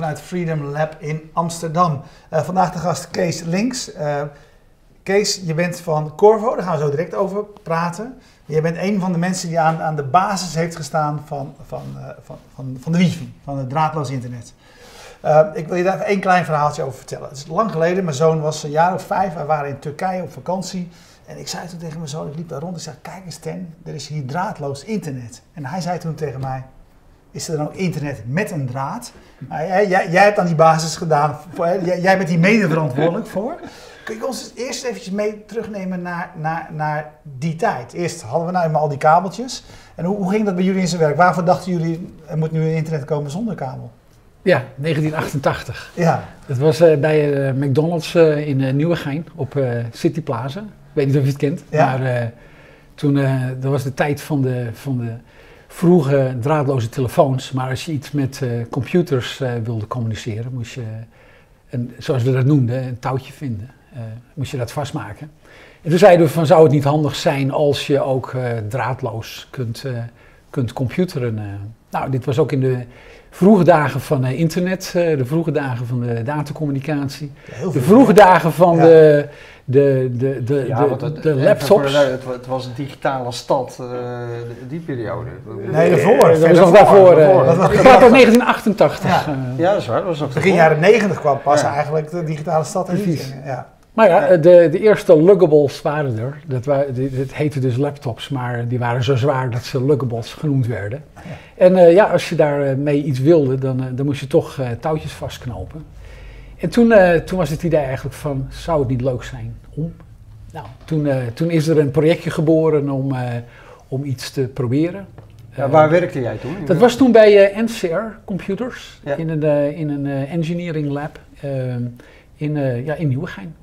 vanuit Freedom Lab in Amsterdam. Uh, vandaag de gast Kees Links. Uh, Kees, je bent van Corvo, daar gaan we zo direct over praten. Je bent een van de mensen die aan, aan de basis heeft gestaan van, van, uh, van, van, van de wifi, van het draadloos internet. ik wil je daar even één klein verhaaltje over vertellen. Het is lang geleden, mijn zoon was een jaar of vijf, we waren in Turkije op vakantie. En ik zei toen tegen mijn zoon, ik liep daar rond, ik zei, kijk eens Ten, er is hier draadloos internet. En hij zei toen tegen mij, is er dan ook internet met een draad? Jij, jij, hebt dan die basis gedaan, voor, jij, jij bent hier mede verantwoordelijk voor. Kun je ons eerst eventjes mee terugnemen naar, naar, naar die tijd? Eerst hadden we nou eenmaal al die kabeltjes. En hoe, hoe ging dat bij jullie in zijn werk? Waarvoor dachten jullie, er moet nu een internet komen zonder kabel? Ja, 1988. Ja. Dat was uh, bij uh, McDonald's uh, in Nieuwegein op City Plaza. Ik weet niet of je het kent, ja. maar toen, dat was de tijd van de, van de vroege draadloze telefoons. Maar als je iets met computers wilde communiceren, moest je, een, zoals we dat noemden, een touwtje vinden. moest je dat vastmaken. En toen zeiden we van, zou het niet handig zijn als je ook draadloos kunt, kunt computeren? nou, dit was ook in de vroege dagen van uh, internet, uh, de vroege dagen van de datacommunicatie, de vroege dagen van ja. de, de, de, de, ja, de, het, de laptops. Het, het, was een digitale stad, uh, die periode. Nee, daarvoor. Dat was nog daarvoor. Ik praat uit 1988. Ja. dat is waar. Dat was nog Begin jaren 90 kwam pas eigenlijk de digitale stad in. Ja. Maar ja, de, de eerste luggables waren er. Dat, dat heette dus laptops, maar die waren zo zwaar dat ze luggables genoemd werden. En uh, ja, als je daarmee uh, iets wilde, dan, uh, dan moest je toch touwtjes vastknopen. En toen, toen was het idee eigenlijk van, zou het niet leuk zijn om? Nou, toen, toen is er een projectje geboren om, om iets te proberen. Ja, waar werkte jij toen? Dat was toen bij NCR Computers, ja. in een, in een engineering lab in, ja, in Nieuwegein.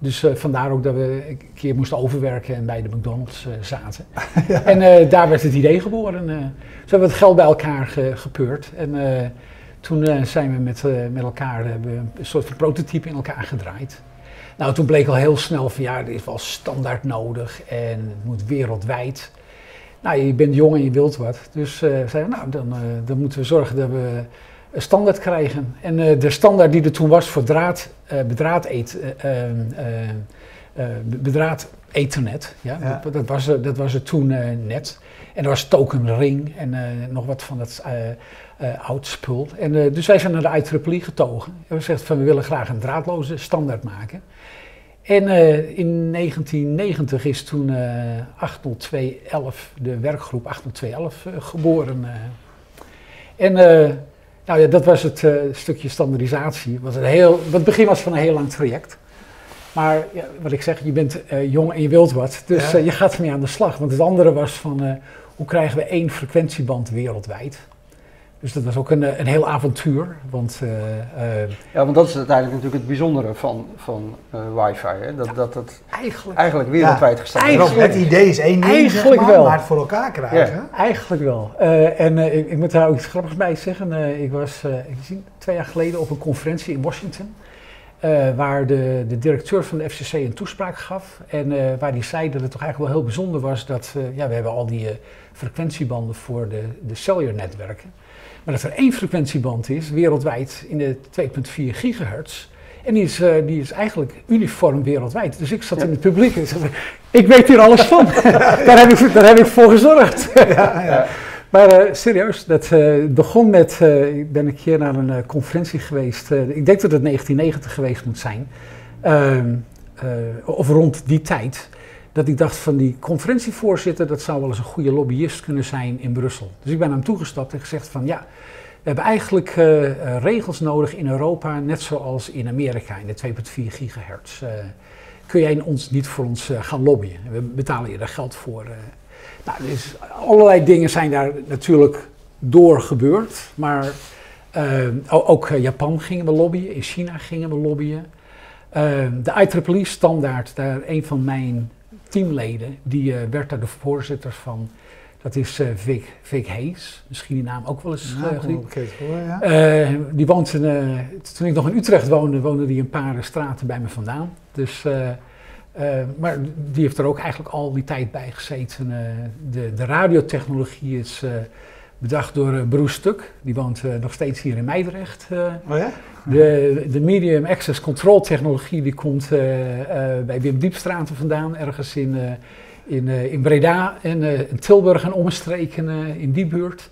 Dus uh, vandaar ook dat we een keer moesten overwerken en bij de McDonald's uh, zaten. ja. En uh, daar werd het idee geboren. Dus hebben het geld bij elkaar ge gepeurd. En toen zijn we met, met elkaar hebben een soort van prototype in elkaar gedraaid. Nou, toen bleek al heel snel van ja, er is wel standaard nodig en het moet wereldwijd. Nou, je bent jong en je wilt wat. Dus zeiden nou, dan, dan moeten we zorgen dat we standaard krijgen. En uh, de standaard die er toen was voor draad, uh, bedraad, eet, uh, bedraad ethernet, ja, ja. Dat, dat, was, dat was het toen net. En er was token ring en nog wat van dat oud spul. En dus wij zijn naar de IEEE getogen. En we zeggen van we willen graag een draadloze standaard maken. En in 1990 is toen 80211, de werkgroep 80211, geboren. En nou ja, dat was het uh, stukje standaardisatie. Wat, een heel, wat het begin was van een heel lang traject. Maar ja, wat ik zeg, je bent uh, jong en je wilt wat. Dus ja. uh, je gaat ermee aan de slag. Want het andere was van hoe krijgen we één frequentieband wereldwijd? Dus dat was ook een, een heel avontuur. Want, uh, uh, ja, want dat is uiteindelijk natuurlijk het bijzondere van, van uh, wifi. Hè? Dat, ja, dat het eigenlijk, eigenlijk wereldwijd ja, gestaan is. Het idee is één ding, eigenlijk maar, wel. maar het voor elkaar krijgen. Ja. Eigenlijk wel. en ik, ik, moet daar ook iets grappigs bij zeggen. ik was ik zie, twee jaar geleden op een conferentie in Washington. Waar de, de directeur van de FCC een toespraak gaf. En waar die zei dat het toch eigenlijk wel heel bijzonder was dat ja, we hebben al die frequentiebanden voor de, de cellular netwerken. Maar dat er één frequentieband is, wereldwijd, in de 2,4 gigahertz. En die is, die is eigenlijk uniform wereldwijd. Dus ik zat ja. in het publiek en zei, ik weet hier alles van. daar, heb ik, daar heb ik voor gezorgd. ja, ja. Maar uh, serieus, dat uh, begon met, ik ben een keer naar een conferentie geweest. ik denk dat het 1990 geweest moet zijn. Ehm, of rond die tijd dat ik dacht van die conferentievoorzitter, dat zou wel eens een goede lobbyist kunnen zijn in Brussel. Dus ik ben hem toegestapt en gezegd van ja, we hebben eigenlijk regels nodig in Europa, net zoals in Amerika in de 2,4 gigahertz. Kun jij ons niet voor ons gaan lobbyen? We betalen je daar geld voor. Nou, dus allerlei dingen zijn daar natuurlijk door gebeurd, maar ook Japan gingen we lobbyen, in China gingen we lobbyen. de IEEE standaard, daar een van mijn teamleden, die uh, werd daar de voorzitter van. Dat is uh, Vic, Vic Hayes, misschien die naam ook wel eens ja, uh, ja. Die woont, toen ik nog in Utrecht woonde, woonde die een paar straten bij me vandaan. Dus, maar die heeft er ook eigenlijk al die tijd bij gezeten. de, de radiotechnologie is bedacht door Bruce Stuk. Die woont nog steeds hier in Meidrecht. oh ja? De, de medium access control technologie die komt bij Wim Diepstraat vandaan, ergens in, in, in Breda en in Tilburg en omstreken in die buurt.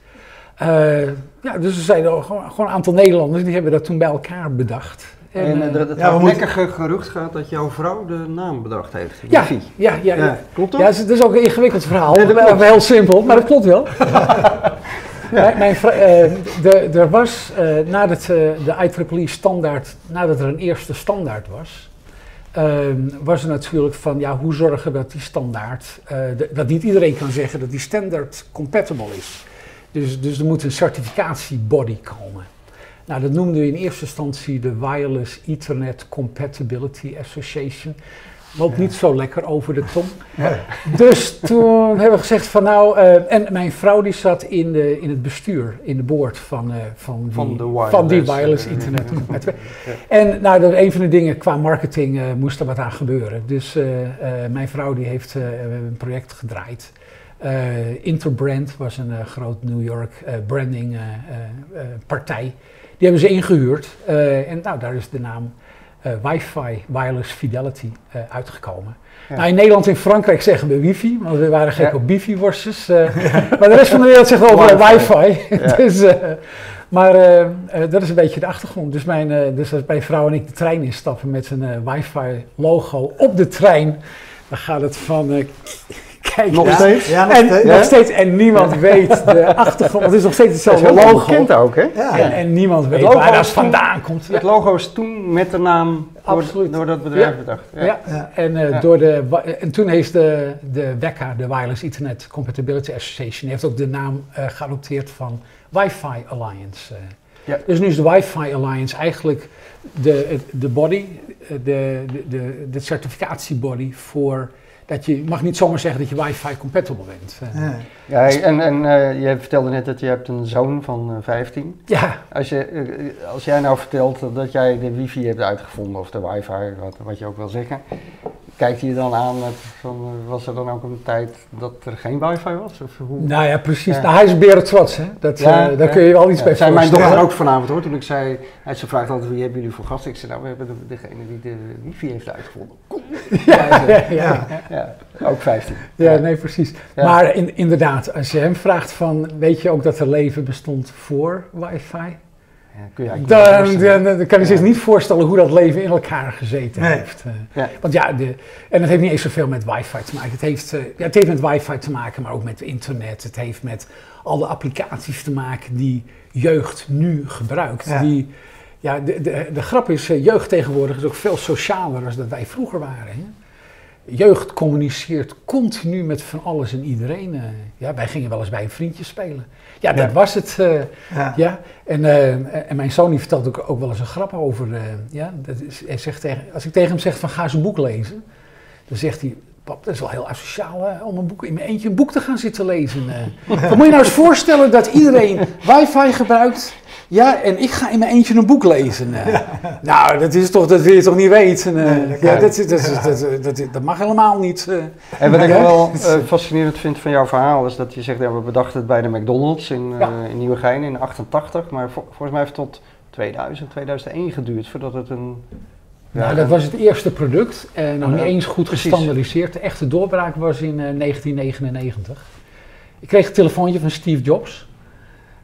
ja, dus er zijn gewoon, gewoon een aantal Nederlanders die hebben dat toen bij elkaar bedacht. En, en uh, het ja, lekker gerucht gaat dat jouw vrouw de naam bedacht heeft. Ja, ja, ja, ja, Klopt dat? Ja, het is ook een ingewikkeld verhaal. Nee, dat heel simpel, maar dat klopt wel. Ja. Mijn, uh, de, er was uh, nadat uh, de IEEE standaard, nadat er een eerste standaard was, ehm, was er natuurlijk van ja, hoe zorgen we dat die standaard, de, dat niet iedereen kan zeggen dat die standaard compatible is. Dus, dus er moet een certificatiebody komen. Nou, dat noemden we in eerste instantie de Wireless Ethernet Compatibility Association. Loopt niet zo lekker over de tong. Ja. Dus toen hebben we gezegd van nou, uh, en mijn vrouw die zat in, de, in het bestuur, in de board van, uh, van, die, van, wireless, van die wireless internet. en nou, dat een van de dingen qua marketing uh, moest er wat aan gebeuren. Dus mijn vrouw die heeft een project gedraaid. Interbrand was een groot New York branding partij. Die hebben ze ingehuurd uh, en nou, daar is de naam uh, Wi-Fi Wireless Fidelity uh, uitgekomen. Nou, in Nederland en Frankrijk zeggen we wifi, want we waren gek op bifi-worstjes. maar de rest van de wereld zegt over wifi. dus, maar dat is een beetje de achtergrond. Dus, mijn, dus als mijn vrouw en ik de trein instappen met zijn wifi-logo op de trein, dan gaat het van nog steeds? Ja, nog, en, steeds. nog steeds. En niemand weet de achtergrond. Het is nog steeds hetzelfde het logo. bekend ook, hè? Ja. En, en niemand weet waar dat vandaan komt. Het logo is toen met de naam Absoluut. Door, dat bedrijf bedacht. Ja, En, uh, door de, en toen heeft de, de WECA, de Wireless Ethernet Compatibility Association, heeft ook de naam uh, geadopteerd van Wi-Fi Alliance. Uh. Ja. Dus nu is de Wi-Fi Alliance eigenlijk de, de body, de, de, de, de certificatiebody voor dat je mag niet zomaar zeggen dat je wifi compatible bent. Ja, ja en, en uh, je vertelde net dat je hebt een zoon van uh, 15. Ja. Als, je, uh, als jij nou vertelt dat jij de wifi hebt uitgevonden, of de wifi, wat, wat je ook wil zeggen, kijkt hij je dan aan met van, eh, was er dan ook een tijd dat er geen wifi was? Of hoe? Nou ja, precies. Nou, hij is beren trots, hè. Dat, ja, uh, daar kun je wel iets bij zijn mijn dochter ook vanavond hoor, toen ik zei, hij ze vraagt altijd wie hebben jullie voor gasten? Ik zei nou, we hebben de, degene die de wifi heeft uitgevonden. Ja, ja, ja, ook 15. Ja, nee, precies. Maar in, inderdaad, als je hem vraagt van, weet je ook dat er leven bestond voor wifi? Kun je dan, dan, dan, kan je zich niet voorstellen hoe dat leven in elkaar gezeten heeft. Eh. Want ja, de, en het heeft niet eens zoveel met wifi te maken. Het heeft, uh, ja, het heeft met wifi te maken, maar ook met internet. Het heeft met al de applicaties te maken die jeugd nu gebruikt. Ja. Die, ja, de, de, de grap is, eh, jeugd tegenwoordig is ook veel socialer dan dat wij vroeger waren. Hè? Jeugd communiceert continu met van alles en iedereen. ja, wij gingen wel eens bij een vriendje spelen. Ja, dat was het. Uh, ja. En, uh, en mijn zoon die vertelt ook, ook wel eens een grap over. Uh, ja, dat is, hij zegt tegen, als ik tegen hem zeg van ga eens een boek lezen, dan zegt hij, pap, dat is wel heel asociaal om een boek, in mijn eentje een boek te gaan zitten lezen. dan moet je nou eens voorstellen dat iedereen wifi gebruikt ja, en ik ga in mijn eentje een boek lezen. Uh. Nou, dat is toch, dat wil je toch niet weten? Uh. Nee, dat, ja, dat, dat, dat, dat, mag helemaal niet. Uh. En wat ik wel fascinerend vind van jouw verhaal is dat je zegt, ja, we bedachten het bij de McDonald's in, ja. in Nieuwegein in 88, maar volgens mij heeft het tot 2000, 2001 geduurd voordat het een... Ja, nou, dat was het eerste product en nog niet eens goed gestandardiseerd. De echte doorbraak was in 1999. Ik kreeg een telefoontje van Steve Jobs.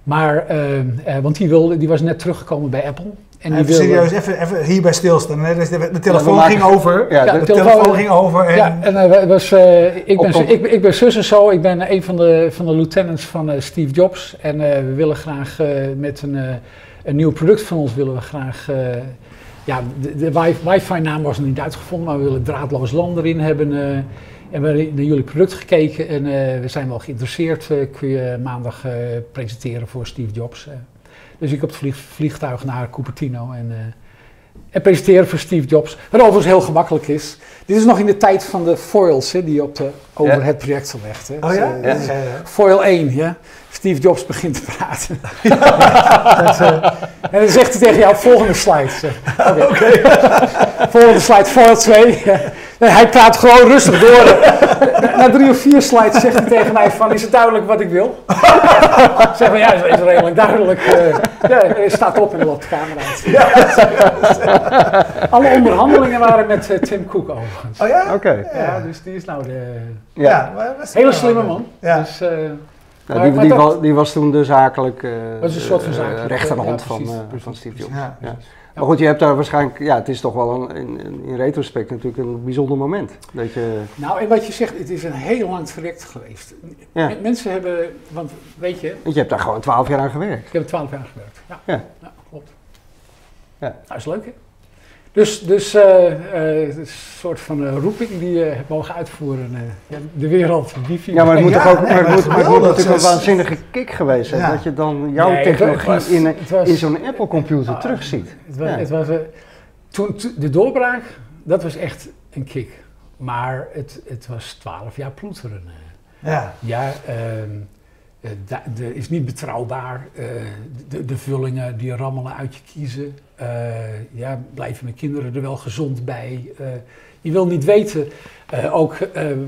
Maar, uh, uh, want die, wilde, die was net teruggekomen bij Apple. En even wilde, serieus, even, even hierbij stilstaan. Hè? Dus de, de, telefoon ja, ging over. Ja, de, de telefoon, telefoon, ging over. En ja, en was, ik, ben, ik, ik, ben zus en zo. Ik ben een van de, van de lieutenants van Steve Jobs. En we willen graag met een, een nieuw product van ons willen we graag... ja, de, de wifi-naam was nog niet uitgevonden, maar we willen draadloos land erin hebben. En we hebben naar jullie product gekeken en uh, we zijn wel geïnteresseerd. Uh, kun je maandag presenteren voor Steve Jobs. dus ik op het vlieg, vliegtuig naar Cupertino en, en presenteren voor Steve Jobs. Wat overigens heel gemakkelijk is. Dit is nog in de tijd van de foils hè, die op de, het project legt. Hè. Oh ja? Dus, ja? Foil 1, ja. Steve Jobs begint te praten. dat, en dan zegt hij tegen jou, volgende slide. Oké. Okay. volgende slide, foil 2. Nee, hij praat gewoon rustig door. na, drie of vier slides zegt hij tegen mij van, is het duidelijk wat ik wil? ik zeg van, ja, is, is redelijk duidelijk. Uh, ja, staat op in de camera uit. Ja, Alle onderhandelingen waren met uh, Tim Cook overigens. Oh ja? Oké. Ja, dus die is nou de... Ja, hele slimme man. Ja. Dus, die, die, was, die, was toen de zakelijk, uh, was een soort van zakelijk rechterhand ja, van, uh, van Steve Jobs. Ja. Maar goed, je hebt daar waarschijnlijk, ja, het is toch wel een, in, in retrospect natuurlijk een bijzonder moment. Dat je... Nou, en wat je zegt, het is een heel lang traject geweest. Mensen hebben, want weet je... Want je hebt daar gewoon twaalf jaar aan gewerkt. Ik heb twaalf jaar aan gewerkt, ja. Ja, ja klopt. Ja. Nou, is leuk hè? Dus, dus uh, uh, een soort van uh, roeping die je hebt mogen uitvoeren. de wereld, wifi. Ja, maar het moet toch ook, maar het moet, maar het moet natuurlijk een waanzinnige kick geweest zijn. Ja. Dat je dan jouw nee, technologie was, in, was, in zo'n Apple computer uh, terugziet. Het was, ja. het was toen, de doorbraak, dat was echt een kick. Maar het, het was twaalf jaar ploeteren. Ja. Ja, ehm, uh, de, is niet betrouwbaar. Uh, de, de, vullingen die rammelen uit je kiezen. Uh, ja, blijven mijn kinderen er wel gezond bij? je wil niet weten. ook,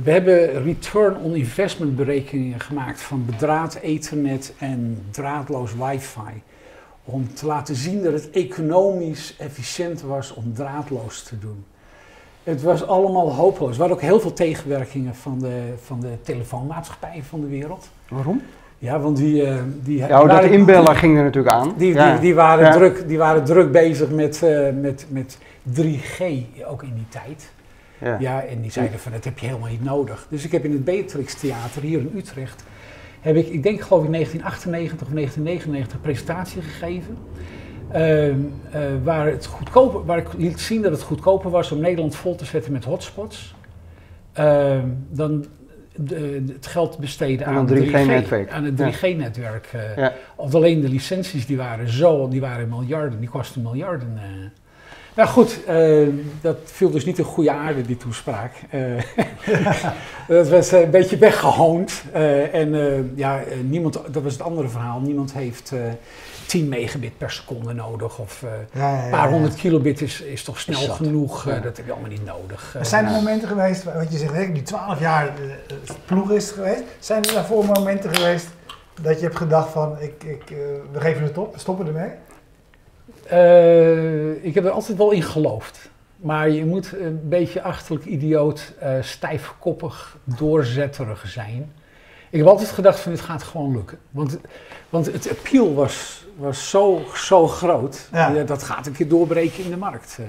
we hebben return on investment berekeningen gemaakt van bedraad ethernet en draadloos wifi. Om te laten zien dat het economisch efficiënt was om draadloos te doen. Het was allemaal hopeloos. Er waren ook heel veel tegenwerkingen van de, van de telefoonmaatschappijen van de wereld. Waarom? Ja, want die... Uh, die ja, dat inbellen ging er natuurlijk aan. Die, die, die, waren, druk, die waren druk bezig met, uh, met, met 3G, ook in die tijd. Ja. ja, en die zeiden van, dat heb je helemaal niet nodig. Dus ik heb in het Beatrix Theater hier in Utrecht, heb ik, ik denk geloof ik 1998 of 1999, een presentatie gegeven. Uh, uh, waar, het goedkoper, waar ik liet zien dat het goedkoper was om Nederland vol te zetten met hotspots. Ehm, dan de, het geld besteden aan, aan, 3G-netwerk. aan het 3G-netwerk. Uh, ja. Of alleen de licenties, die waren zo, die waren miljarden, die kosten miljarden. Uh. Nou goed, uh, dat viel dus niet in goede aarde, die toespraak. dat was een beetje weggehoond. en ja, niemand, dat was het andere verhaal, niemand heeft 10 megabit per seconde nodig. Of een paar honderd kilobit is, is toch snel genoeg. Dat heb je allemaal niet nodig. Er zijn er momenten geweest, wat je zegt, die 12 jaar ploeg is geweest. Zijn er daarvoor momenten geweest dat je hebt gedacht van, ik, ik, we geven het op, we stoppen ermee? Ik heb er altijd wel in geloofd. Maar je moet een beetje achterlijk idioot, stijfkoppig, doorzetterig zijn. Ik heb altijd gedacht van dit gaat gewoon lukken. Want, want het appeal was, was zo, zo groot. Ja. dat gaat een keer doorbreken in de markt. Eh.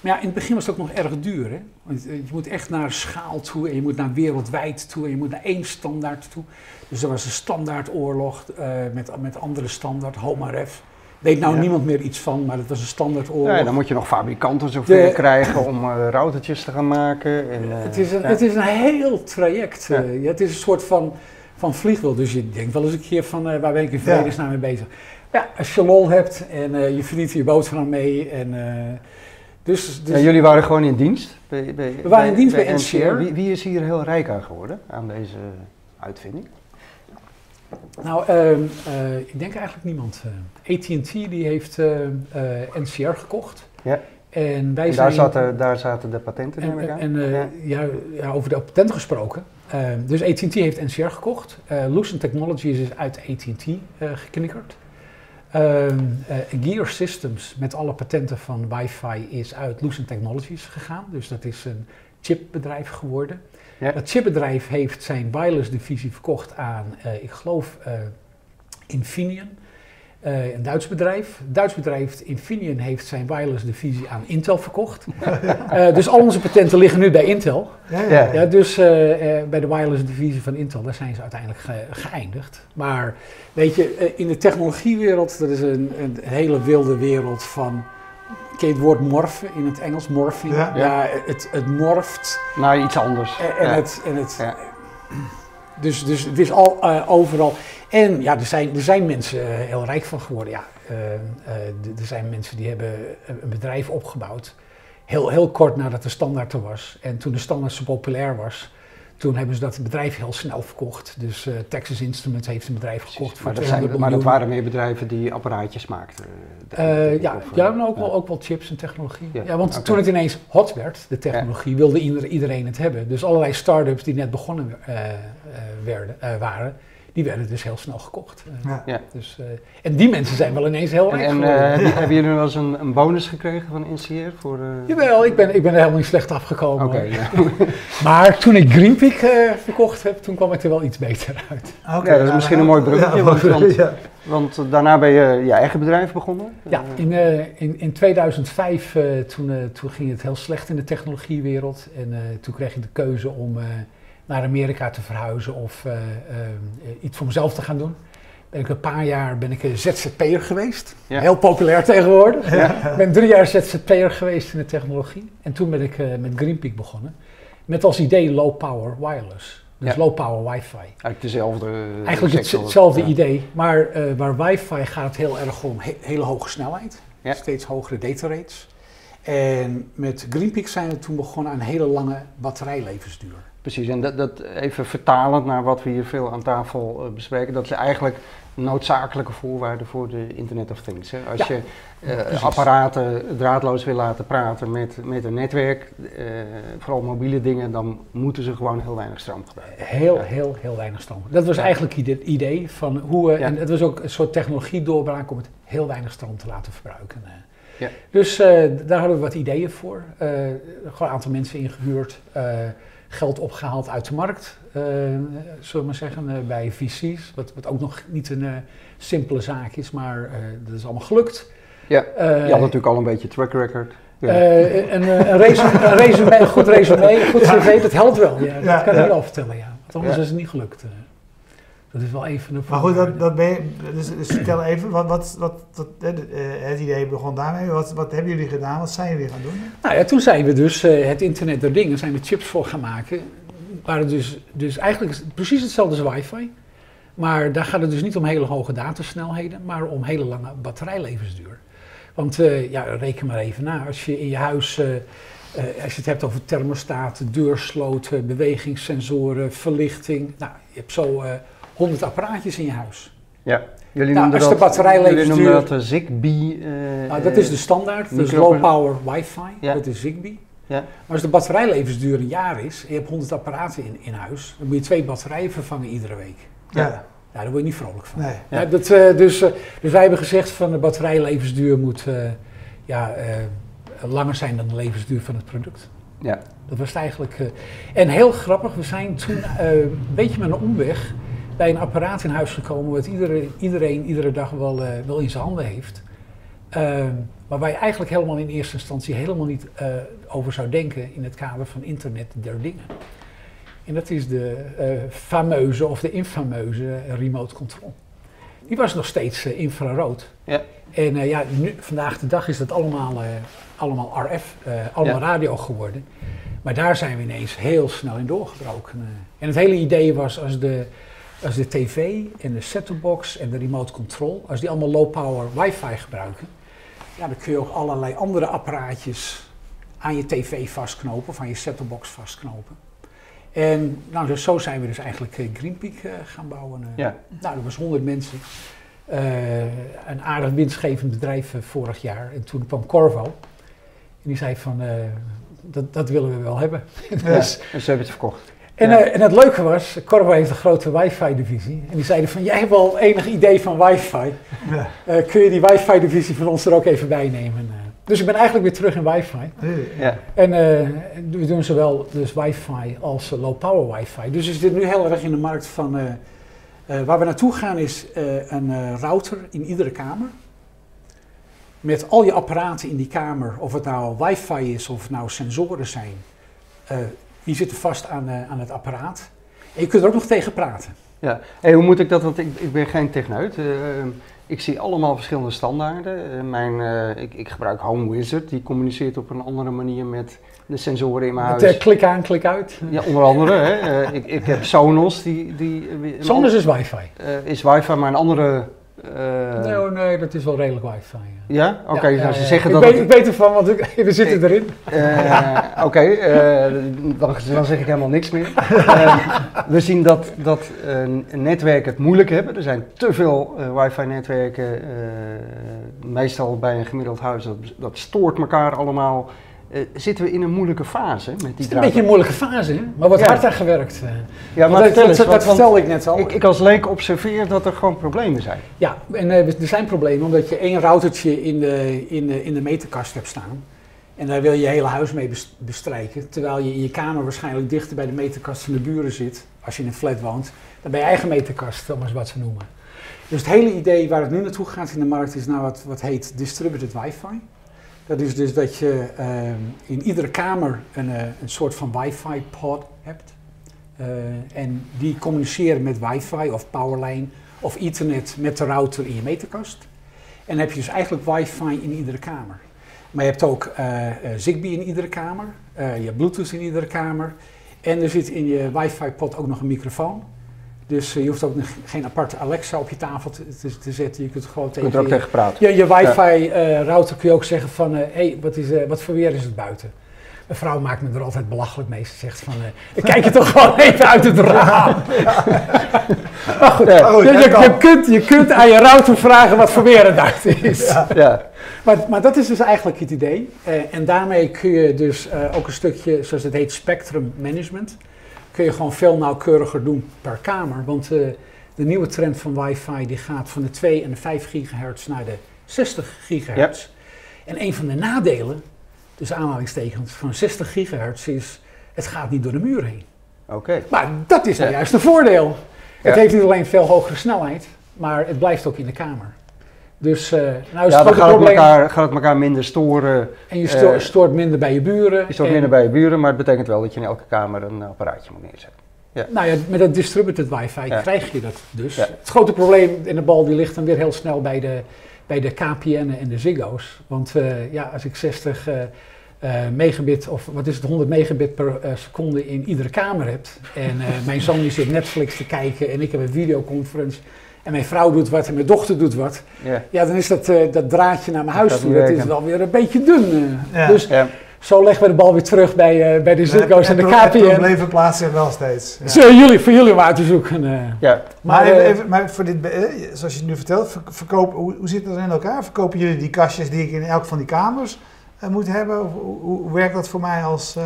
Maar ja, in het begin was het ook nog erg duur. Hè? Want eh, je moet echt naar schaal toe en je moet naar wereldwijd toe en je moet naar één standaard toe. Dus er was een standaardoorlog uh, met, met andere standaard, HOMAREF. Weet nou niemand meer iets van, maar het was een standaardoorlog. Ja, dan moet je nog fabrikanten zover krijgen om uh, routertjes te gaan maken. En, uh, het, is een, het is een heel traject. Uh, het is een soort van van vliegwiel. Dus je denkt wel eens een keer van waar ben ik in vredesnaam mee bezig. Ja, als je lol hebt en je verdient je boterham mee. En, dus, dus jullie waren gewoon in dienst? Bij, bij, We waren in dienst bij, bij NCR. Wie, wie, is hier heel rijk aan geworden, aan deze uitvinding? Nou, ehm, ik denk eigenlijk niemand. AT&T die heeft NCR gekocht. Ja. En, wij en daar, zaten, daar zaten de patenten en, En, ja. Ja, ja, over de patenten gesproken. Uh, dus AT&T heeft NCR gekocht. Lucent Technologies is uit AT&T geknikkerd. Ehm, eh, Gear Systems met alle patenten van wifi is uit Lucent Technologies gegaan. Dus dat is een chipbedrijf geworden. Ja. Dat chipbedrijf heeft zijn wireless divisie verkocht aan, eh, ik geloof, Infineon. Uh, een Duits bedrijf. Het Duits bedrijf Infineon heeft zijn wireless divisie aan Intel verkocht. uh, dus al onze patenten liggen nu bij Intel. Ja, ja, ja. dus uh, bij de wireless divisie van Intel, daar zijn ze uiteindelijk ge geëindigd. Maar weet je, in de technologiewereld, dat is een, een, hele wilde wereld van... Ken je het woord morfen in het Engels? Morphing. Ja, het, het morft. Naar iets anders. En, het... En het dus, dus het is al overal. En ja, er zijn, er zijn mensen uh, heel rijk van geworden. Ja, uh, uh, er zijn mensen die hebben een bedrijf opgebouwd. Heel, heel kort nadat de standaard er was. En toen de standaard zo populair was, Toen hebben ze dat bedrijf heel snel verkocht. Dus uh, Texas Instruments heeft een bedrijf gekocht voor maar dat, zijn, maar dat waren meer bedrijven die apparaatjes maakten? Uh, ja, of, ja ook, Wel, ook wel chips en technologie. Ja, want toen het ineens hot werd, de technologie, wilde iedereen het hebben. Dus allerlei start-ups die net begonnen werden, waren, die werden dus heel snel gekocht. Uh, ja. Dus, uh, en die mensen zijn wel ineens heel rijk En, en uh, hebben jullie wel eens een, een, bonus gekregen van Insier? Voor, Jawel, ik ben, ik ben er helemaal niet slecht afgekomen. Okay, ja. maar toen ik Greenpeak verkocht heb, toen kwam ik er wel iets beter uit. Okay, ja, dat is misschien een mooi bruggetje, want, want, want, daarna ben je je eigen bedrijf begonnen? Ja, in, in, in 2005 toen, toen ging het heel slecht in de technologiewereld. En toen kreeg ik de keuze om naar Amerika te verhuizen of uh, uh, iets voor mezelf te gaan doen. Ben ik een paar jaar ben ik een ZZP'er geweest. Heel populair tegenwoordig. Ik ben drie jaar ZZP'er geweest in de technologie. En toen ben ik uh, met Greenpeak begonnen. Met als idee low power wireless. Dus low power wifi. Eigenlijk dezelfde Eigenlijk hetzelfde idee. Maar waar wifi gaat heel erg om he hele hoge snelheid. Steeds hogere data rates. En met Greenpeak zijn we toen begonnen aan een hele lange batterijlevensduur. Precies, en dat, dat even vertalend naar wat we hier veel aan tafel uh, bespreken, dat is eigenlijk noodzakelijke voorwaarden voor de Internet of Things. Hè? Als je uh, apparaten draadloos wil laten praten met, met een netwerk, uh, vooral mobiele dingen, dan moeten ze gewoon heel weinig stroom gebruiken. Heel, heel, heel weinig stroom. Dat was eigenlijk het idee van hoe we, en het was ook een soort technologie doorbraak om het heel weinig stroom te laten verbruiken. Ja. Dus daar hadden we wat ideeën voor. gewoon een aantal mensen ingehuurd geld opgehaald uit de markt, zullen we maar zeggen, bij VC's. Wat, wat ook nog niet een simpele zaak is, maar dat is allemaal gelukt. Ja, je had natuurlijk al een beetje track record. Ja. een, een, resume, een, resume, een goed resume, goed cv, dat helpt wel. Ja, dat kan ik wel vertellen, ja. Want anders is het niet gelukt. Dat is wel even een Maar goed, dat, dat ben je, dus, dus vertel even, wat, wat, wat, wat het idee begon daarmee. Wat, wat hebben jullie gedaan? Wat zijn jullie gaan doen? Nou ja, toen zijn we dus uh, het internet der dingen, zijn we chips voor gaan maken. Waren dus, dus eigenlijk precies hetzelfde als wifi. Maar daar gaat het dus niet om hele hoge datasnelheden, maar om hele lange batterijlevensduur. Want uh, ja, reken maar even na, als je in je huis, uh, als je het hebt over thermostaten, deursloten, bewegingssensoren, verlichting. Nou, je hebt zo 100 apparaatjes in je huis. Ja, jullie nou, noemen dat, jullie noemen dat uh, Zigbee. Uh, nou, dat is de standaard, dus low power wifi, ja. dat is Zigbee. Ja. Maar als de batterijlevensduur een jaar is en je hebt 100 apparaten in, in huis, dan moet je twee batterijen vervangen iedere week. Ja. Ja, daar word je niet vrolijk van. Nee. Ja. dat, uh, dus, dus wij hebben gezegd van de batterijlevensduur moet uh, ja, langer zijn dan de levensduur van het product. Ja. Dat was het eigenlijk. en heel grappig, we zijn toen een beetje met een omweg bij een apparaat in huis gekomen wat iedereen, iedereen iedere dag wel, uh, wel in zijn handen heeft. Uh, maar waar je eigenlijk helemaal in eerste instantie helemaal niet uh, over zou denken in het kader van internet der dingen. En dat is de uh, fameuze of de infameuze remote control. Die was nog steeds infrarood. Ja. En ja, nu, vandaag de dag is dat allemaal, allemaal RF, allemaal radio geworden. Maar daar zijn we ineens heel snel in doorgebroken. En het hele idee was als de als de tv en de set-top-box en de remote control, als die allemaal low-power wifi gebruiken, ja, dan kun je ook allerlei andere apparaatjes aan je tv vastknopen of aan je set-top-box vastknopen. En nou, dus zo zijn we dus eigenlijk uh, Greenpeak uh, gaan bouwen. Uh. Ja. Nou, dat was 100 mensen. een aardig winstgevend bedrijf vorig jaar. En toen kwam Corvo. En die zei van, dat, dat willen we wel hebben. dus, ja, en ze hebben het verkocht. En, uh, en het leuke was, Corvo heeft een grote wifi-divisie. En die zeiden van, jij hebt wel enig idee van wifi. Ja. Uh, kun je die wifi-divisie van ons er ook even bij nemen? Uh, dus ik ben eigenlijk weer terug in wifi. Ja. En we doen zowel dus wifi als low-power wifi. Dus we zitten nu heel erg in de markt van... waar we naartoe gaan is een router in iedere kamer. Met al je apparaten in die kamer, of het nou wifi is of het nou sensoren zijn die zitten vast aan, uh, aan het apparaat. En je kunt er ook nog tegen praten. Ja, hoe moet ik dat, want ik, ik ben geen techneut. Uh, ik zie allemaal verschillende standaarden. Uh, mijn, ik, ik, gebruik Home Wizard, die communiceert op een andere manier met de sensoren in mijn huis. Met klik aan, klik uit. Ja, onder andere. hè. ik, ik heb Sonos. Die, die, Sonos is wifi. is wifi, maar een andere nee, oh, nee, dat is wel redelijk wifi. Ja? Oké, ja, nou, ze zeggen ik dat... Weet, ik weet ervan, want ik, we zitten erin. Oké, dan, dan, zeg ik helemaal niks meer. we zien dat, dat netwerken het moeilijk hebben. Er zijn te veel wifi-netwerken, meestal bij een gemiddeld huis. Dat, dat stoort elkaar allemaal. Uh, zitten we in een moeilijke fase met die Het is een beetje een moeilijke fase, hè? maar wat ja. hard aan gewerkt. Uh. Ja, maar dat, eens, dat, dat vertelde ik net al. Ik, ik, als leek observeer dat er gewoon problemen zijn. Ja, en uh, er zijn problemen omdat je één routertje in de, in, de, in de meterkast hebt staan. En daar wil je je hele huis mee bestrijken. Terwijl je in je kamer waarschijnlijk dichter bij de meterkast van de buren zit. Als je in een flat woont. Dan bij je eigen meterkast, om eens wat ze noemen. Dus het hele idee waar het nu naartoe gaat in de markt is nou wat, wat heet distributed wifi. Dat is dus dat je uh, in iedere kamer een, uh, een soort van wifi pod hebt. Uh, en die communiceren met wifi of powerline of ethernet met de router in je meterkast. En dan heb je dus eigenlijk wifi in iedere kamer. Maar je hebt ook Zigbee in iedere kamer. je hebt bluetooth in iedere kamer. En er zit in je wifi pod ook nog een microfoon. Dus je hoeft ook geen aparte Alexa op je tafel te, te, te zetten. Je kunt gewoon tegen, je, ook tegen praten. Je, je wifi-router kun je ook zeggen van... hé, hey, wat, is, wat voor weer is het buiten? Mijn vrouw maakt me er altijd belachelijk mee. Ze zegt van, uh, kijk je toch gewoon even uit het raam. maar goed, ja, je, je, je, kunt, je kunt aan je router vragen wat voor weer het buiten is. Ja. ja. Maar, maar dat is dus eigenlijk het idee. Uh, en daarmee kun je dus uh, ook een stukje, zoals het heet, spectrum management kun je gewoon veel nauwkeuriger doen per kamer. Want uh, de nieuwe trend van wifi die gaat van de 2 en de 5 gigahertz naar de 60 gigahertz. Ja. En een van de nadelen, dus aanhalingstekens, van 60 gigahertz is, het gaat niet door de muur heen. Oké. Maar dat is nou juist een voordeel. Ja. Het heeft niet alleen veel hogere snelheid, maar het blijft ook in de kamer. Dus uh, nou is ja, het dan gaat het, elkaar, gaat het elkaar minder storen. En je stoort, uh, stoort minder bij je buren. Je stoort minder bij je buren, maar het betekent wel dat je in elke kamer een apparaatje moet neerzetten. Ja. Nou ja, met dat distributed wifi ja. krijg je dat dus. Ja. Het grote probleem in de bal die ligt dan weer heel snel bij de, bij de KPN en de Ziggo's. Want uh, ja, als ik 60 megabit of wat is het, 100 megabit per seconde in iedere kamer heb. En mijn zoon die zit Netflix te kijken en ik heb een videoconference en mijn vrouw doet wat en mijn dochter doet wat, yeah. ja, dan is dat, uh, dat draadje naar mijn huis toe, dat is wel weer een beetje dun. Uh. Ja. Dus ja. zo leggen we de bal weer terug bij, uh, bij de Ziggo's en, en, de KPN. De problemen plaatsen wel steeds. Ja. Zo, jullie, voor jullie om uit te zoeken. ja. Maar, even, even, maar voor dit, zoals je het nu vertelt, verkopen, hoe, hoe zit dat in elkaar? Verkopen jullie die kastjes die ik in elk van die kamers moet hebben? Hoe, hoe, hoe, werkt dat voor mij als...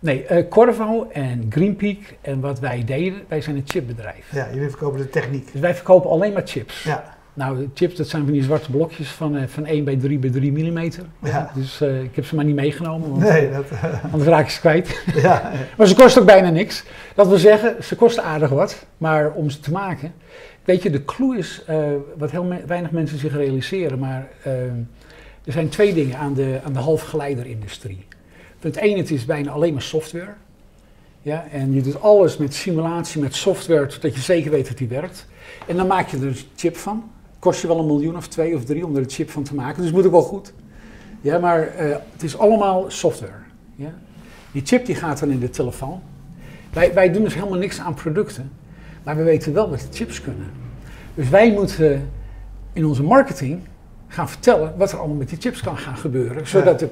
Nee, uh, Corvo en Greenpeak en wat wij deden, wij zijn een chipbedrijf. Ja, jullie verkopen de techniek. Dus wij verkopen alleen maar chips. Ja. Nou, de chips, dat zijn van die zwarte blokjes van, uh, van 1 bij 3 bij 3 mm. Ja. Dus uh, ik heb ze maar niet meegenomen, want nee, dat, anders raak ik ze kwijt. Ja. maar ze kosten ook bijna niks. Dat wil zeggen, ze kosten aardig wat, maar om ze te maken... Weet je, de clue is, wat heel me weinig mensen zich realiseren, maar er zijn twee dingen aan de, aan de halfgeleiderindustrie. Het ene het is bijna alleen maar software. Ja, en je doet alles met simulatie, met software, zodat je zeker weet dat die werkt. En dan maak je er een chip van. Kost je wel een miljoen of twee of drie om er een chip van te maken. Dus moet ook wel goed. Ja, maar uh, het is allemaal software. Ja? Die chip die gaat dan in de telefoon. Wij, wij doen dus helemaal niks aan producten. Maar we weten wel wat de chips kunnen. Dus wij moeten in onze marketing gaan vertellen wat er allemaal met die chips kan gaan gebeuren. Zodat de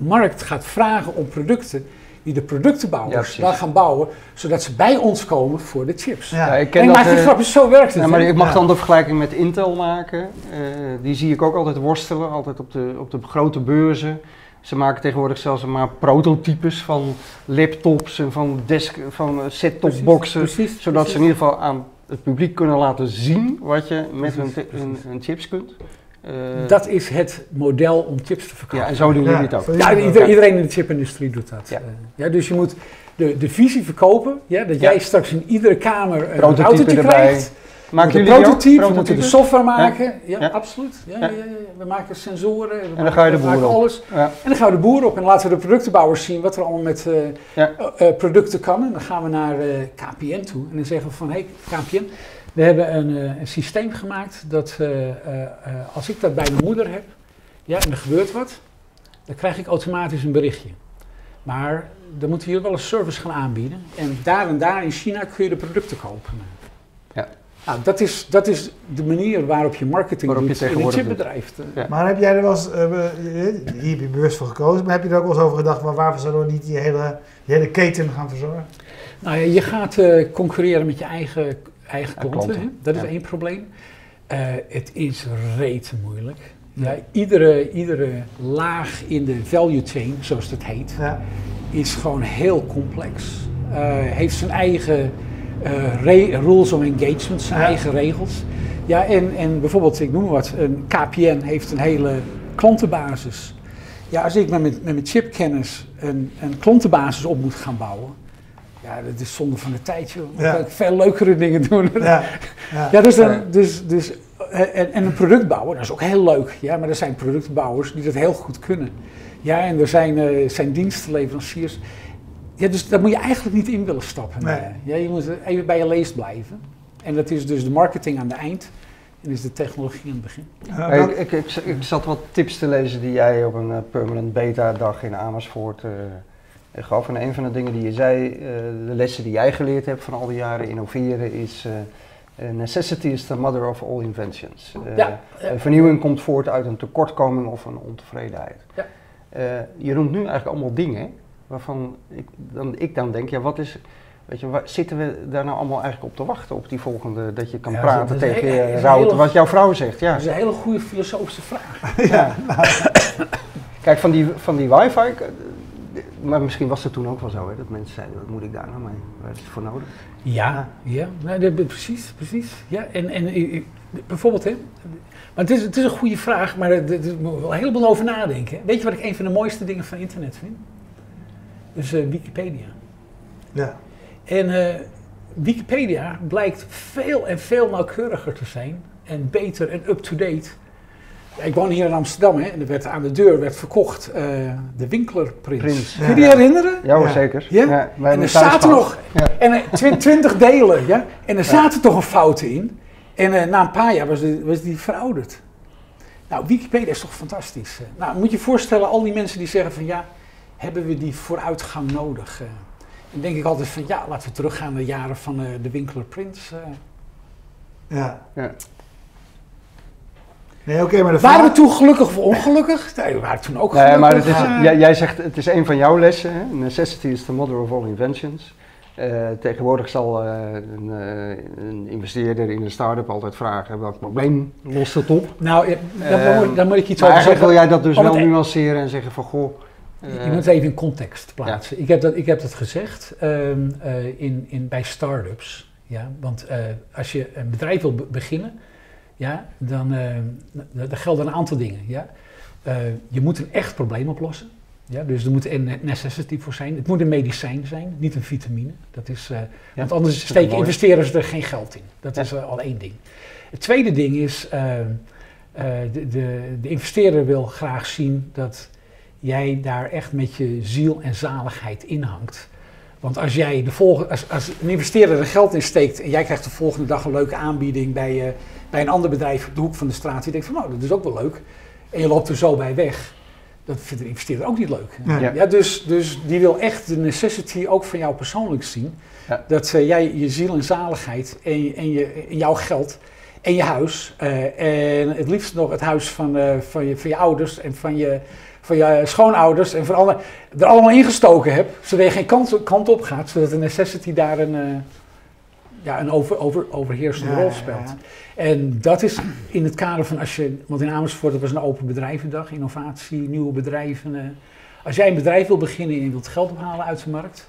markt gaat vragen om producten die de productenbouwers ja, gaan bouwen, zodat ze bij ons komen voor de chips. Ja, ik ken en dat, maar uh, grapjes, zo werkt het. Ja, maar ik mag dan de vergelijking met Intel maken. Uh, die zie ik ook altijd worstelen, altijd op de, op de grote beurzen. Ze maken tegenwoordig zelfs maar prototypes van laptops en van, desk, van set-top boxen, zodat ze in ieder geval aan het publiek kunnen laten zien wat je met hun, hun, hun chips kunt. Uh, dat is het model om chips te verkopen. Ja, en zo doen jullie het ook. Ja, iedereen in de chipindustrie doet dat. Ja. Uh, ja, dus je moet de, de visie verkopen, ja, dat jij straks in iedere kamer een autootje krijgt. Maken jullie prototype, we moeten de software maken. Ja, absoluut. Ja, ja. We maken sensoren. We en dan ga je de boeren op. Alles. En dan gaan we de boeren op en laten we de productenbouwers zien wat er allemaal met uh, producten kan. En dan gaan we naar KPN toe en dan zeggen we van, hé hey, KPN, we hebben een, uh, een systeem gemaakt dat uh, uh, als ik dat bij mijn moeder heb, ja, en er gebeurt wat, dan krijg ik automatisch een berichtje. Maar dan moeten we hier wel een service gaan aanbieden. En daar en daar in China kun je de producten kopen. Ja. Nou, dat is, dat is de manier waarop je marketing Waarop je doet in een chipbedrijf. Ja. Maar heb jij er wel eens, eh, hier heb je bewust voor gekozen, maar heb je er ook wel eens over gedacht, maar waarvoor zouden we niet die hele, die hele keten gaan verzorgen? Nou ja, je gaat eh, concurreren met je eigen, eigen Ja, klanten. Dat is één probleem. Eh, het is reet moeilijk. Ja, iedere, iedere laag in de value chain, zoals dat heet, is gewoon heel complex. Eh, heeft zijn eigen eh, rules of engagement, zijn eigen regels. Ja, en, en bijvoorbeeld, ik noem maar wat, een KPN heeft een hele klantenbasis. Ja, als ik met mijn, met mijn chipkennis een, een klantenbasis op moet gaan bouwen, ja, dat is zonde van de tijd, joh. Dan Ja. kan ik veel leukere dingen doen. ja, ja. Ja, dus, dan, dus, dus eh, en, en een product bouwen, dat is ook heel leuk. Ja, maar er zijn productbouwers die dat heel goed kunnen. Ja, en er zijn, eh, zijn dienstenleveranciers. Ja, dus daar moet je eigenlijk niet in willen stappen. Nee. Eh, Ja, je moet even bij je leest blijven. En dat is dus de marketing aan het eind. En is de technologie aan het begin. Hey, welk- ik, ik, ik, ik zat wat tips te lezen die jij op een permanent beta dag in Amersfoort eh, gaf. En een van de dingen die je zei, eh, de lessen die jij geleerd hebt van al die jaren innoveren, is eh, eh, necessity is the mother of all inventions. Ja, ja. vernieuwing komt voort uit een tekortkoming of een ontevredenheid. Ja. Je noemt nu eigenlijk allemaal dingen waarvan ik dan, ik dan denk, ja wat is... Weet je, waar, zitten we daar nou allemaal eigenlijk op te wachten? Op die volgende, dat je kan Ja, praten tegen hele- wat jouw vrouw zegt. Ja. Dat is een hele goede filosofische vraag. ja, Kijk, van die, van die wifi, maar misschien was het toen ook wel zo, hè, dat mensen zeiden, wat moet ik daar nou mee? Waar is het voor nodig? Ja, ja. Dat- precies, precies. Ja, en, en eh, eh, bijvoorbeeld, hè. Maar het is, het is een goede vraag, maar er moet wel een heleboel over nadenken. Weet je wat ik een van de mooiste dingen van internet vind? Dus eh, Wikipedia. ja. En Wikipedia blijkt veel en veel nauwkeuriger te zijn en beter en up-to-date. Ja, ik woon hier in Amsterdam hè, en er werd aan de deur werd verkocht eh, de Winklerprins. Prins. Kun je die herinneren? Ja, hoor, zeker. Ja? En er zaten nog Ja. en, twi- twintig delen, ja? En er zaten toch een fouten in. En eh, na een paar jaar was, die- was die verouderd. Nou, Wikipedia is toch fantastisch. Nou, moet je je voorstellen, al die mensen die zeggen van ja, hebben we die vooruitgang nodig? eh? dan denk ik altijd van ja, laten we teruggaan naar de jaren van eh, de Winkler Prins. eh. ja. Ja. Nee, oké, maar de Waren we toen gelukkig of ongelukkig? Nee, we waren toen ook Nee, gelukkig. maar het is, jij, jij zegt, het is een van jouw lessen, hè? necessity is the mother of all inventions. Eh, tegenwoordig zal eh, een, eh, een investeerder in een start-up altijd vragen, welk probleem lost het op? Nou, daar, daar moet, ik iets maar over zeggen. wil jij dat dus Om wel e- nuanceren en zeggen van, goh... Je moet het even in context plaatsen. Ik, heb dat, ik heb dat gezegd ehm, eh, in, in, bij start-ups. Ja? Want eh, als je een bedrijf wil be- beginnen, ja, dan daar gelden een aantal dingen. Ja? Eh, je moet een echt probleem oplossen. Ja? Dus er moet een necessity voor zijn. Het moet een medicijn zijn, niet een vitamine. Dat is, eh, want anders steken investeerders er geen geld in. Dat Ja. is al één ding. Het tweede ding is, de, de, de investeerder wil graag zien dat jij daar echt met je ziel en zaligheid in hangt. Want als jij de volgende, als, als een investeerder er geld in steekt en jij krijgt de volgende dag een leuke aanbieding bij, eh, bij een ander bedrijf op de hoek van de straat, die denkt van nou, dat is ook wel leuk. En je loopt er zo bij weg. Dat vindt de investeerder ook niet leuk. Ja. Ja. dus, dus die wil echt de necessity ook van jou persoonlijk zien. Ja. Dat eh, jij je ziel en zaligheid en, je- en, je, en jouw geld en je huis. eh, en het liefst nog het huis van, eh, van, je, van je ouders en van je, van je schoonouders en van alle, er allemaal ingestoken hebt. Zodat je geen kant, kant op gaat. Zodat de necessity daar een, eh, ja, een over, over, overheersende Ja, rol ja, speelt. En dat is in het kader van als je, want in Amersfoort dat was een open bedrijvendag, innovatie, nieuwe bedrijven. eh. als jij een bedrijf wil beginnen en je wilt geld ophalen uit de markt,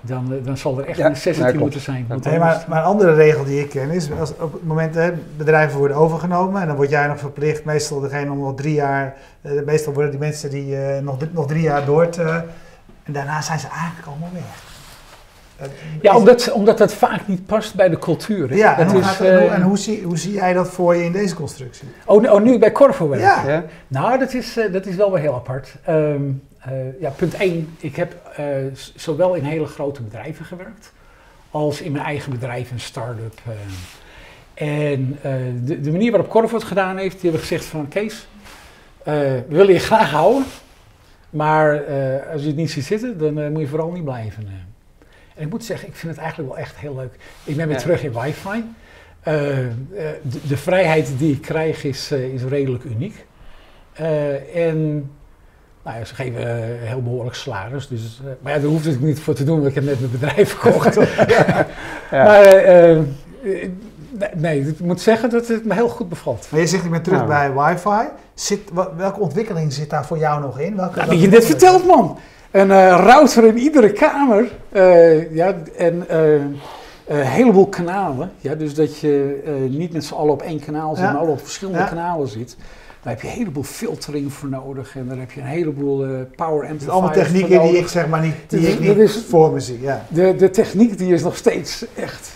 dan, eh, dan zal er echt Ja, een necessity ja, klopt. moeten zijn. Maar, maar een andere regel die ik ken is, als op het moment hè, bedrijven worden overgenomen en dan word jij nog verplicht, meestal degene om nog drie jaar, eh, meestal worden die mensen die eh, nog, nog drie jaar door te, en daarna zijn ze eigenlijk allemaal weg. Ja, omdat, omdat dat vaak niet past bij de cultuur. hè. ja, en, dat hoe, is, gaat- en hoe- eh, en hoe, zie, hoe zie jij dat voor je in deze constructie? oh, nu- oh, nu bij Corvo werken. Ja? Nou, dat is, eh, dat is wel weer heel apart. Ehm, eh, ja, punt 1. Ik heb eh, zowel in hele grote bedrijven gewerkt, als in mijn eigen bedrijf, een start-up. en eh, de, de manier waarop Corvo het gedaan heeft, die hebben gezegd van Kees, eh, we willen je graag houden, maar eh, als je het niet ziet zitten, dan eh, moet je vooral niet blijven. Eh. En ik moet zeggen, ik vind het eigenlijk wel echt heel leuk. Ik ben weer terug in wifi. Uh, de, de, vrijheid die ik krijg is, is redelijk uniek. en nou ja, ze geven uh, heel behoorlijk salaris. Dus, uh, maar ja, daar hoeft het niet voor te doen, want ik heb net mijn bedrijf verkocht. ja. Ja. Maar uh, nee, ik moet zeggen dat het me heel goed bevalt. Maar je zegt, ik ben terug bij wifi. Zit, welke ontwikkeling zit daar voor jou nog in? Welke, nou, je net vertelt, man. Een router in iedere kamer. ja, en een heleboel kanalen. Ja, dus dat je niet met z'n allen op één kanaal zit, maar alle op verschillende kanalen zit. Daar heb je een heleboel filtering voor nodig en daar heb je een heleboel uh, power amplifiers Allemaal technieken die ik zeg maar niet, die ik niet is, voor me zie. Ja. De, de techniek die is nog steeds echt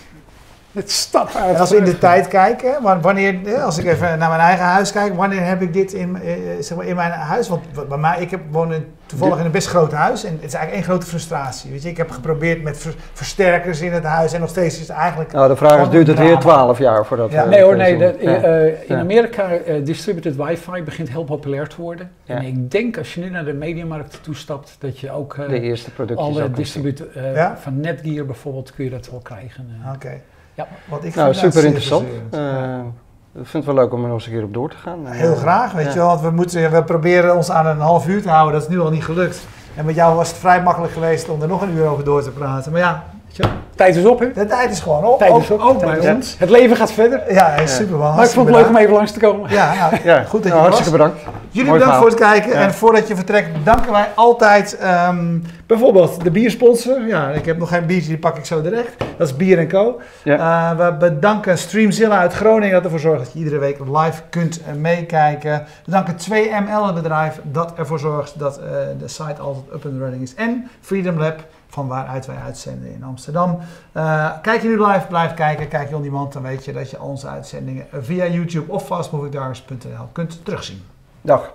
het stap uit. En als we in de tijd kijken, wanneer, als ik even naar mijn eigen huis kijk, wanneer heb ik dit in, eh, zeg maar in mijn huis? Want bij mij, ik heb, woon toevallig in een best groot huis en het is eigenlijk één grote frustratie. Weet je, ik heb geprobeerd met versterkers in het huis en nog steeds is het eigenlijk. Nou, de vraag is: duurt het weer 12 jaar voordat. Ja. nee hoor, nee. De, uh, in Amerika uh, distributed wifi begint heel populair te worden. En ik denk als je nu naar de mediamarkt toestapt, dat je ook de eerste producten alle distributie van Netgear bijvoorbeeld kun je dat wel krijgen. Oké. Ja. Wat ik nou, super interessant. Uh, ik vind het wel leuk om er nog eens een keer op door te gaan. Heel graag, weet je wel. Want we, moeten, we proberen ons aan een half uur te houden. Dat is nu al niet gelukt. En met jou was het vrij makkelijk geweest om er nog een uur over door te praten. Maar ja, Tijd is op, hè? De tijd is gewoon op. Tijd is op. Ook bij ons. Het leven gaat verder. Ja, is super Maar ik vond het leuk om even langs te komen. Ja, ja. goed dat je nou, Hartstikke bedankt. Jullie bedankt voor het kijken. En voordat je vertrekt, danken wij altijd um, bijvoorbeeld de biersponsor. Ja, ik heb nog geen biertje, die pak ik zo direct. Dat is Bier Co. Uh, we bedanken Streamzilla uit Groningen dat ervoor zorgt dat je iedere week live kunt uh, meekijken. We danken 2ML, het bedrijf dat ervoor zorgt dat uh, de site altijd up and running is. En Freedom Lab van waaruit wij uitzenden in Amsterdam. Uh, kijk je nu live, blijf kijken. Kijk je on dan weet je dat je onze uitzendingen via YouTube of fastmovingdarkers.nl kunt terugzien. Dag.